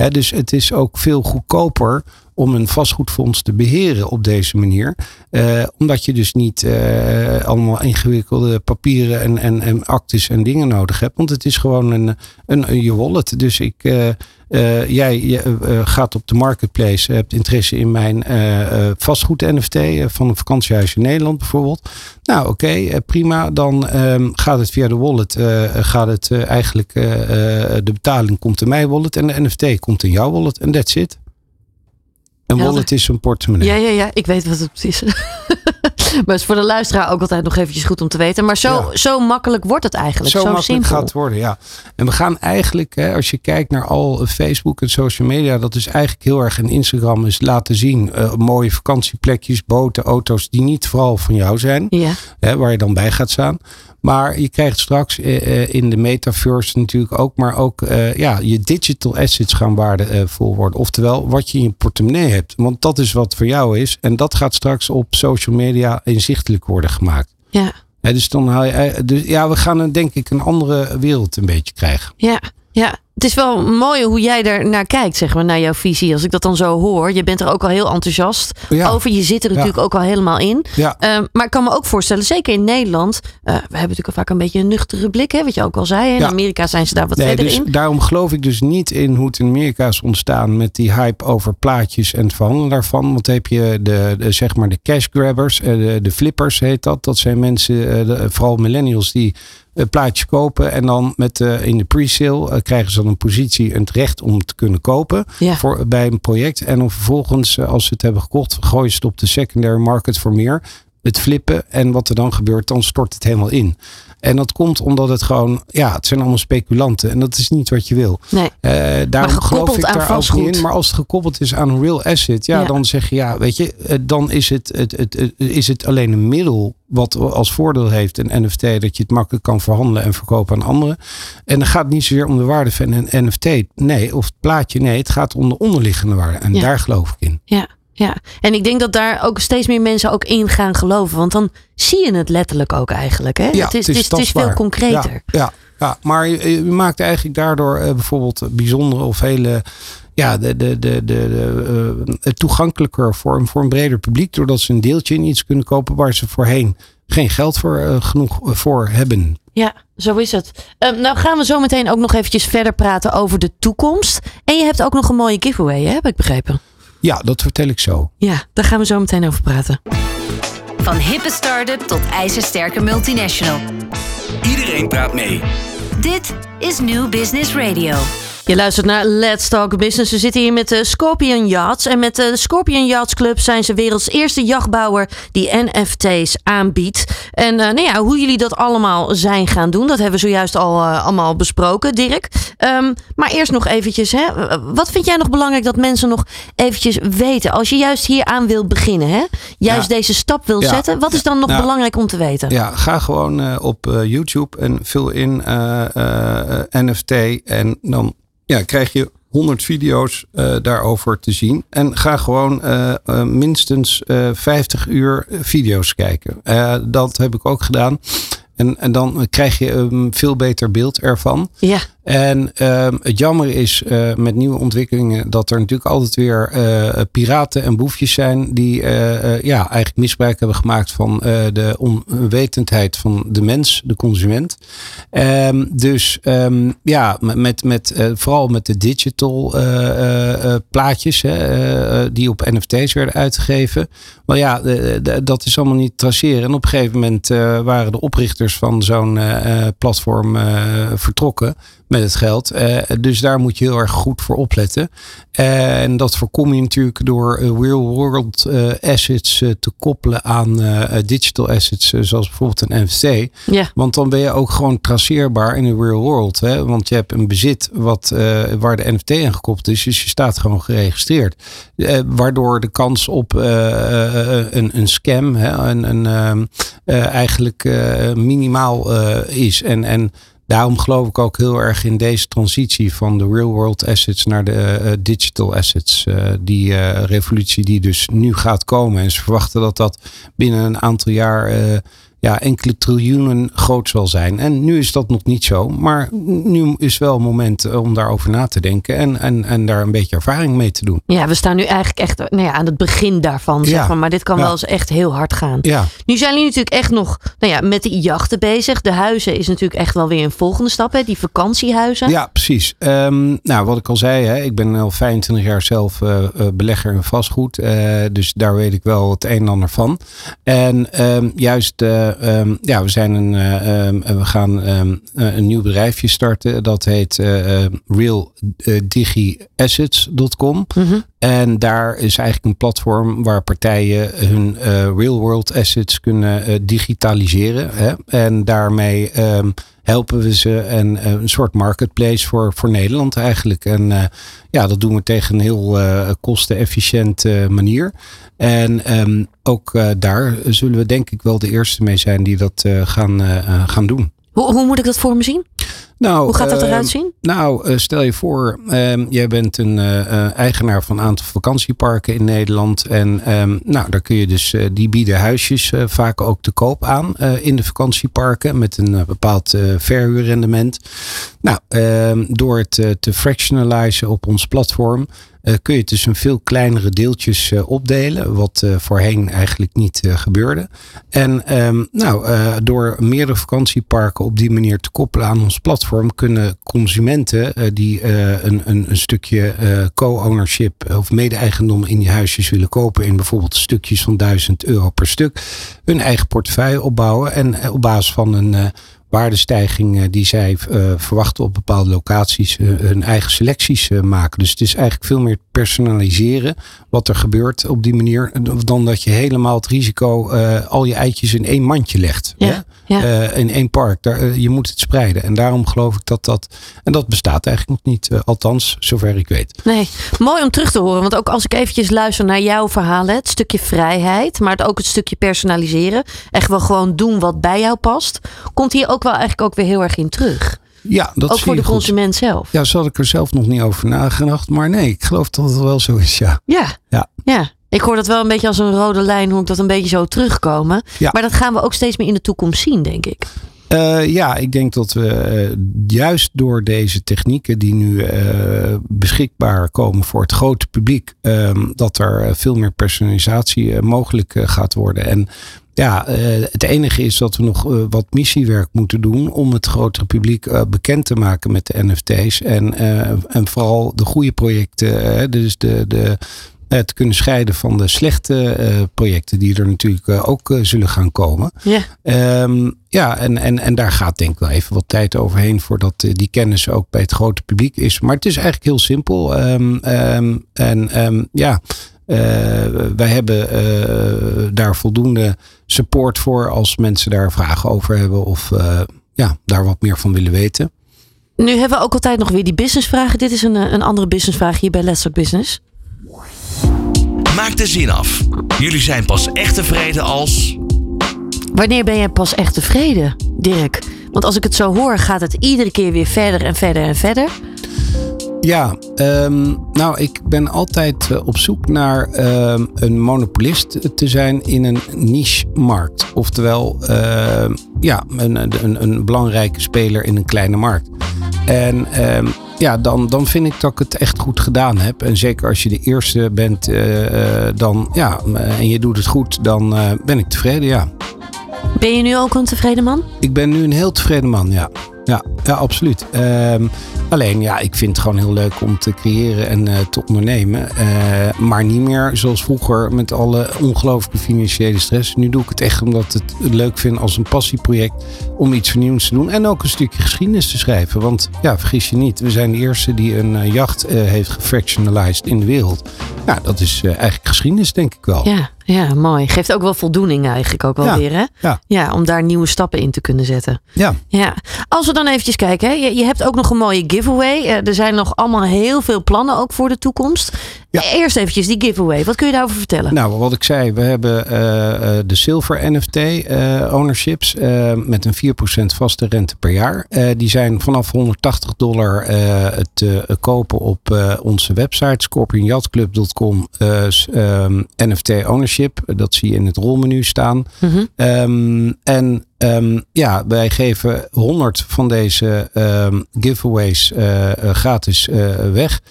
Dus het is ook veel goedkoper om een vastgoedfonds te beheren op deze manier. Uh, omdat je dus niet uh, allemaal ingewikkelde papieren en, en, en actes en dingen nodig hebt. Want het is gewoon een, een, je wallet. Dus ik, uh, jij gaat op de marketplace, hebt interesse in mijn vastgoed NFT van een vakantiehuis in Nederland bijvoorbeeld. Nou oké, prima. Dan um, gaat het via de wallet. gaat het eigenlijk, de betaling komt in mijn wallet en de NFT komt in jouw wallet. En that's it. Een wallet is een portemonnee. Ja, ja, ja. Ik weet wat het precies is. *laughs* maar is voor de luisteraar ook altijd nog eventjes goed om te weten. Maar zo, ja. zo makkelijk wordt het eigenlijk. Zo, zo makkelijk simpel. gaat het worden, ja. En we gaan eigenlijk, hè, als je kijkt naar al Facebook en social media, dat is eigenlijk heel erg en Instagram is laten zien. Uh, mooie vakantieplekjes, boten, auto's die niet vooral van jou zijn. Ja. Hè, waar je dan bij gaat staan. Maar je krijgt straks uh, in de metaverse natuurlijk ook, maar ook ja, je digital assets gaan waardevol worden. Oftewel, wat je in je portemonnee hebt. Want dat is wat voor jou is. En dat gaat straks op social media inzichtelijk worden gemaakt. Ja. He, dus dan haal je. Dus ja, we gaan een, denk ik een andere wereld een beetje krijgen. Ja, ja. Het is wel mooi hoe jij er naar kijkt, zeg maar, naar jouw visie. Als ik dat dan zo hoor. Je bent er ook al heel enthousiast ja. over. Je zit er natuurlijk ja. ook al helemaal in. Ja. Uh, maar ik kan me ook voorstellen, zeker in Nederland. Uh, we hebben natuurlijk vaak een beetje een nuchtere blik, hè, wat je ook al zei. In. Amerika zijn ze daar wat nee, verder dus in. Daarom geloof ik dus niet in hoe het in Amerika is ontstaan met die hype over plaatjes en het verhandelen daarvan. Want heb je de, de, zeg maar de cash grabbers, de, de flippers heet dat. Dat zijn mensen, de, vooral millennials, die een plaatje kopen en dan met uh, in de pre-sale uh, krijgen ze een positie en het recht om het te kunnen kopen ja. voor, bij een project. En dan vervolgens, uh, als ze het hebben gekocht, gooien ze het op de secondary market voor meer. Het flippen en wat er dan gebeurt, dan stort het helemaal in. En dat komt omdat het gewoon, ja, het zijn allemaal speculanten en dat is niet wat je wil. Nee. Uh, daarom geloof ik daar ook niet in. Maar als het gekoppeld is aan een real asset, ja, ja, dan zeg je, ja, weet je, dan is het, het, het, het, is het alleen een middel wat als voordeel heeft een NFT dat je het makkelijk kan verhandelen en verkopen aan anderen. En dan gaat het niet zozeer om de waarde van een NFT, nee, of het plaatje, nee, het gaat om de onderliggende waarde. En ja. daar geloof ik in. Ja. Ja, en ik denk dat daar ook steeds meer mensen ook in gaan geloven. Want dan zie je het letterlijk ook eigenlijk. Hè? Ja, het, is, het, is, het, is, veel concreter. Ja, ja, ja. maar je, maakt eigenlijk daardoor uh, bijvoorbeeld bijzondere of hele ja, de, de, de, de, uh, toegankelijker voor een, voor een breder publiek. Doordat ze een deeltje in iets kunnen kopen waar ze voorheen geen geld voor uh, genoeg voor hebben. Ja, zo is het. Um, nou gaan we zo meteen ook nog eventjes verder praten over de toekomst. En je hebt ook nog een mooie giveaway, hè? heb ik begrepen. Ja, dat vertel ik zo. Ja, daar gaan we zo meteen over praten. Van hippe start-up tot ijzersterke multinational. Iedereen praat mee. Dit is New Business Radio. Je luistert naar Let's Talk Business. We zitten hier met de Scorpion Yachts. En met de Scorpion Yachts Club zijn ze werelds eerste jachtbouwer die NFT's aanbiedt. En uh, nou ja, hoe jullie dat allemaal zijn gaan doen, dat hebben we zojuist al uh, allemaal besproken, Dirk. Um, maar eerst nog eventjes, hè, wat vind jij nog belangrijk dat mensen nog eventjes weten? Als je juist hier aan wil beginnen, hè? juist ja. deze stap wil ja. zetten, wat is dan nog nou, belangrijk om te weten? Ja, ga gewoon uh, op YouTube en vul in NFT en dan ja, krijg je 100 video's uh, daarover te zien. En ga gewoon uh, uh, minstens 50 uur video's kijken. dat heb ik ook gedaan. En, en dan krijg je een veel beter beeld ervan. Ja. En ehm, het jammer is uh, met nieuwe ontwikkelingen dat er natuurlijk altijd weer uh, piraten en boefjes zijn die uh, ja, eigenlijk misbruik hebben gemaakt van de onwetendheid van de mens, de consument. Um, dus um, ja, met, met, vooral met de digital plaatjes hè, die op NFT's werden uitgegeven. Maar ja, dat is allemaal niet traceren. En op een gegeven moment waren de oprichters van zo'n platform vertrokken met het geld. Uh, dus daar moet je heel erg goed voor opletten. Uh, en dat voorkom je natuurlijk door uh, real world assets te koppelen aan digital assets, zoals bijvoorbeeld een NFT. Ja. Want dan ben je ook gewoon traceerbaar in de real world. Hè? Want je hebt een bezit wat, waar de NFT aan gekoppeld is, dus je staat gewoon geregistreerd. waardoor de kans op een, een scam hè, een, een, ehm, eigenlijk minimaal is. En, en daarom geloof ik ook heel erg in deze transitie van de real world assets naar de uh, digital assets. Uh, die revolutie die dus nu gaat komen. En ze verwachten dat dat binnen een aantal jaar ja, enkele triljoenen groot zal zijn. En nu is dat nog niet zo. Maar nu is wel een moment eh, om daarover na te denken. En, en, en daar een beetje ervaring mee te doen. Ja, we staan nu eigenlijk echt nou ja, aan het begin daarvan. Zeg ja. maar. maar dit kan wel eens echt heel hard gaan. Ja. Nu zijn jullie natuurlijk echt nog nou ja, met de jachten bezig. De huizen is natuurlijk echt wel weer een volgende stap. Hè? Die vakantiehuizen. Ja, precies. Um, nou, wat ik al zei. Hè, ik ben al 25 jaar zelf uh, belegger in vastgoed. Uh, dus daar weet ik wel het een en ander van. En um, juist um, ja, we, zijn een, uh, um, we gaan um, een nieuw bedrijfje starten. Dat heet uh, realdigiassets.com. Mm -hmm. En daar is eigenlijk een platform waar partijen hun uh, real world assets kunnen digitaliseren. Hè? En daarmee helpen we ze en uh, een soort marketplace voor, voor Nederland eigenlijk. En ja, dat doen we tegen een heel kostenefficiënte manier. En um, ook daar zullen we denk ik wel de eerste mee zijn die dat gaan, gaan doen. Hoe, hoe moet ik dat voor me zien? Nou, Hoe gaat dat uh, eruit zien? Nou, uh, stel je voor, uh, jij bent een eigenaar van een aantal vakantieparken in Nederland. En um, nou, daar kun je dus, die bieden huisjes vaak ook te koop aan in de vakantieparken met een bepaald verhuurrendement. Nou, ehm, door het te fractionalizen op ons platform kun je het dus in veel kleinere deeltjes uh, opdelen, wat uh, voorheen eigenlijk niet gebeurde. En um, nou, door meerdere vakantieparken op die manier te koppelen aan ons platform, kunnen consumenten die een, een, een, stukje co-ownership of mede-eigendom in die huisjes willen kopen, in bijvoorbeeld stukjes van 1000 euro per stuk, hun eigen portefeuille opbouwen en op basis van een waardestijging die zij uh, verwachten op bepaalde locaties uh, hun eigen selecties maken. Dus het is eigenlijk veel meer personaliseren wat er gebeurt op die manier dan dat je helemaal het risico al je eitjes in één mandje legt. Ja, ja. in één park. Daar, je moet het spreiden. En daarom geloof ik dat dat. En dat bestaat eigenlijk nog niet, althans, zover ik weet. Nee, mooi om terug te horen. Want ook als ik eventjes luister naar jouw verhalen, het stukje vrijheid, maar ook het stukje personaliseren. Echt wel gewoon doen wat bij jou past. Komt hier ook ook wel eigenlijk ook weer heel erg in terug. Ja, dat ook voor de goed. consument zelf. Ja, zo had ik er zelf nog niet over nagedacht. Maar nee, ik geloof dat het wel zo is, ja. Ja. Ja. ja. Ik hoor dat wel een beetje als een rode lijn, hoe ik dat een beetje zo terugkomen. Ja. Maar dat gaan we ook steeds meer in de toekomst zien, denk ik. Uh, ja, ik denk dat we uh, juist door deze technieken die nu uh, beschikbaar komen voor het grote publiek, dat er veel meer personalisatie mogelijk gaat worden. En ja, het enige is dat we nog wat missiewerk moeten doen om het grotere publiek bekend te maken met de NFT's. En, en vooral de goede projecten, dus de, de, te kunnen scheiden van de slechte projecten die er natuurlijk ook zullen gaan komen. Ja, um, ja en, en, en daar gaat denk ik wel even wat tijd overheen voordat die kennis ook bij het grote publiek is. Maar het is eigenlijk heel simpel. Um, um, en ja. Wij hebben daar voldoende support voor als mensen daar vragen over hebben of ja, daar wat meer van willen weten. Nu hebben we ook altijd nog weer die businessvragen. Dit is een, een andere businessvraag hier bij Let's Talk Business. Maak de zin af. Jullie zijn pas echt tevreden als. Wanneer ben je pas echt tevreden, Dirk? Want als ik het zo hoor, gaat het iedere keer weer verder en verder en verder. Ja, um, nou, ik ben altijd uh, op zoek naar um, een monopolist te zijn in een niche-markt. Oftewel, uh, ja, een, een, een, belangrijke speler in een kleine markt. En ehm, ja, dan, dan vind ik dat ik het echt goed gedaan heb. En zeker als je de eerste bent, eh, eh, dan ja, en je doet het goed, dan eh, ben ik tevreden, ja. Ben je nu ook een tevreden man? Ik ben nu een heel tevreden man, ja. Ja, ja absoluut. Ehm, alleen, ja, ik vind het gewoon heel leuk om te creëren en eh, te ondernemen. Eh, maar niet meer zoals vroeger met alle ongelooflijke financiële stress. Nu doe ik het echt omdat ik het leuk vind als een passieproject om iets vernieuwends te doen. En ook een stukje geschiedenis te schrijven. Want ja, vergis je niet, we zijn de eerste die een uh, jacht heeft gefractionalized in de wereld. Nou, dat is eigenlijk geschiedenis, denk ik wel. Ja, ja, mooi. Geeft ook wel voldoening eigenlijk ook wel Ja, weer, hè? ja. ja, om daar nieuwe stappen in te kunnen zetten. Ja. Ja, als we dan eventjes kijken, hè. Je, je hebt ook nog een mooie giveaway. Eh, Er zijn nog allemaal heel veel plannen ook voor de toekomst. Ja. Eerst eventjes die giveaway. Wat kun je daarover vertellen? Nou, wat ik zei, we hebben eh, eh, de Silver NFT eh, ownerships met een 4% vaste rente per jaar. Die zijn vanaf 180 dollar te kopen op onze website scorpionyachtclub.com eh, s- ehm, NFT ownership. Dat zie je in het rolmenu staan. Mhm. Ehm, en ehm, ja, wij geven 100 van deze ehm, giveaways gratis weg.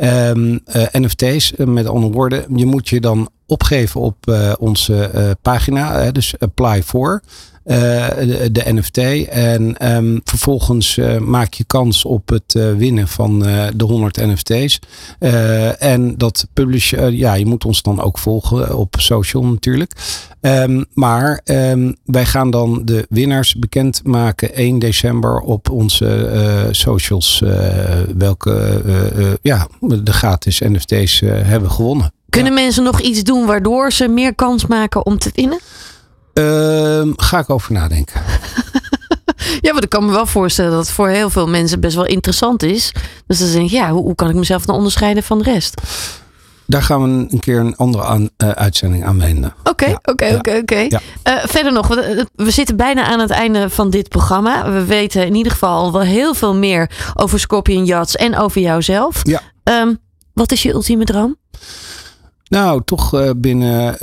Ehm, eh, NFT's, eh, met andere woorden, je moet je dan opgeven op eh, onze pagina, dus apply for. Eh, de, NFT. En ehm, vervolgens eh, maak je kans op het eh, winnen van de 100 NFT's. En dat publish, ja, je moet ons dan ook volgen op social natuurlijk. Ehm, maar ehm, wij gaan dan de winnaars bekendmaken 1 december op onze socials. welke ja, de gratis NFT's hebben gewonnen. Kunnen mensen nog iets doen waardoor ze meer kans maken om te winnen? Ehm, ga ik over nadenken. *laughs* Ja, maar ik kan me wel voorstellen dat het voor heel veel mensen best wel interessant is. Dus dan denk ik, ja, hoe, hoe kan ik mezelf dan onderscheiden van de rest? Daar gaan we een, keer een andere aan, eh, uitzending aan wenden. Oké, oké, oké, oké. Eh, Verder nog, we, we zitten bijna aan het einde van dit programma. We weten in ieder geval al wel heel veel meer over Scorpion Yachts en over jouzelf. Ja. Ehm, wat is je ultieme droom? Nou, toch eh, binnen eh,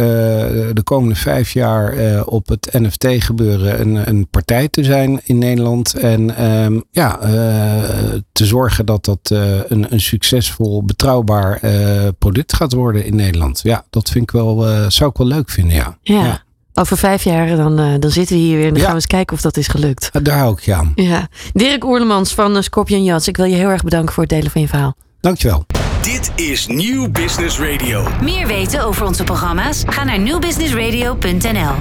de komende vijf jaar eh, op het NFT-gebeuren een, een partij te zijn in Nederland. En ehm, ja, te zorgen dat dat een, een succesvol, betrouwbaar product gaat worden in Nederland. Ja, dat vind ik wel, zou ik wel leuk vinden, ja. Ja. Over vijf jaar dan, dan zitten we hier weer en dan Ja. gaan we eens kijken of dat is gelukt. Ja, Daar hou ik je aan. Ja. Dirk Oerlemans van Scorpion Yachts. Ik wil je heel erg bedanken voor het delen van je verhaal. Dankjewel. Dit is Nieuw Business Radio. Meer weten over onze programma's? Ga naar nieuwbusinessradio.nl.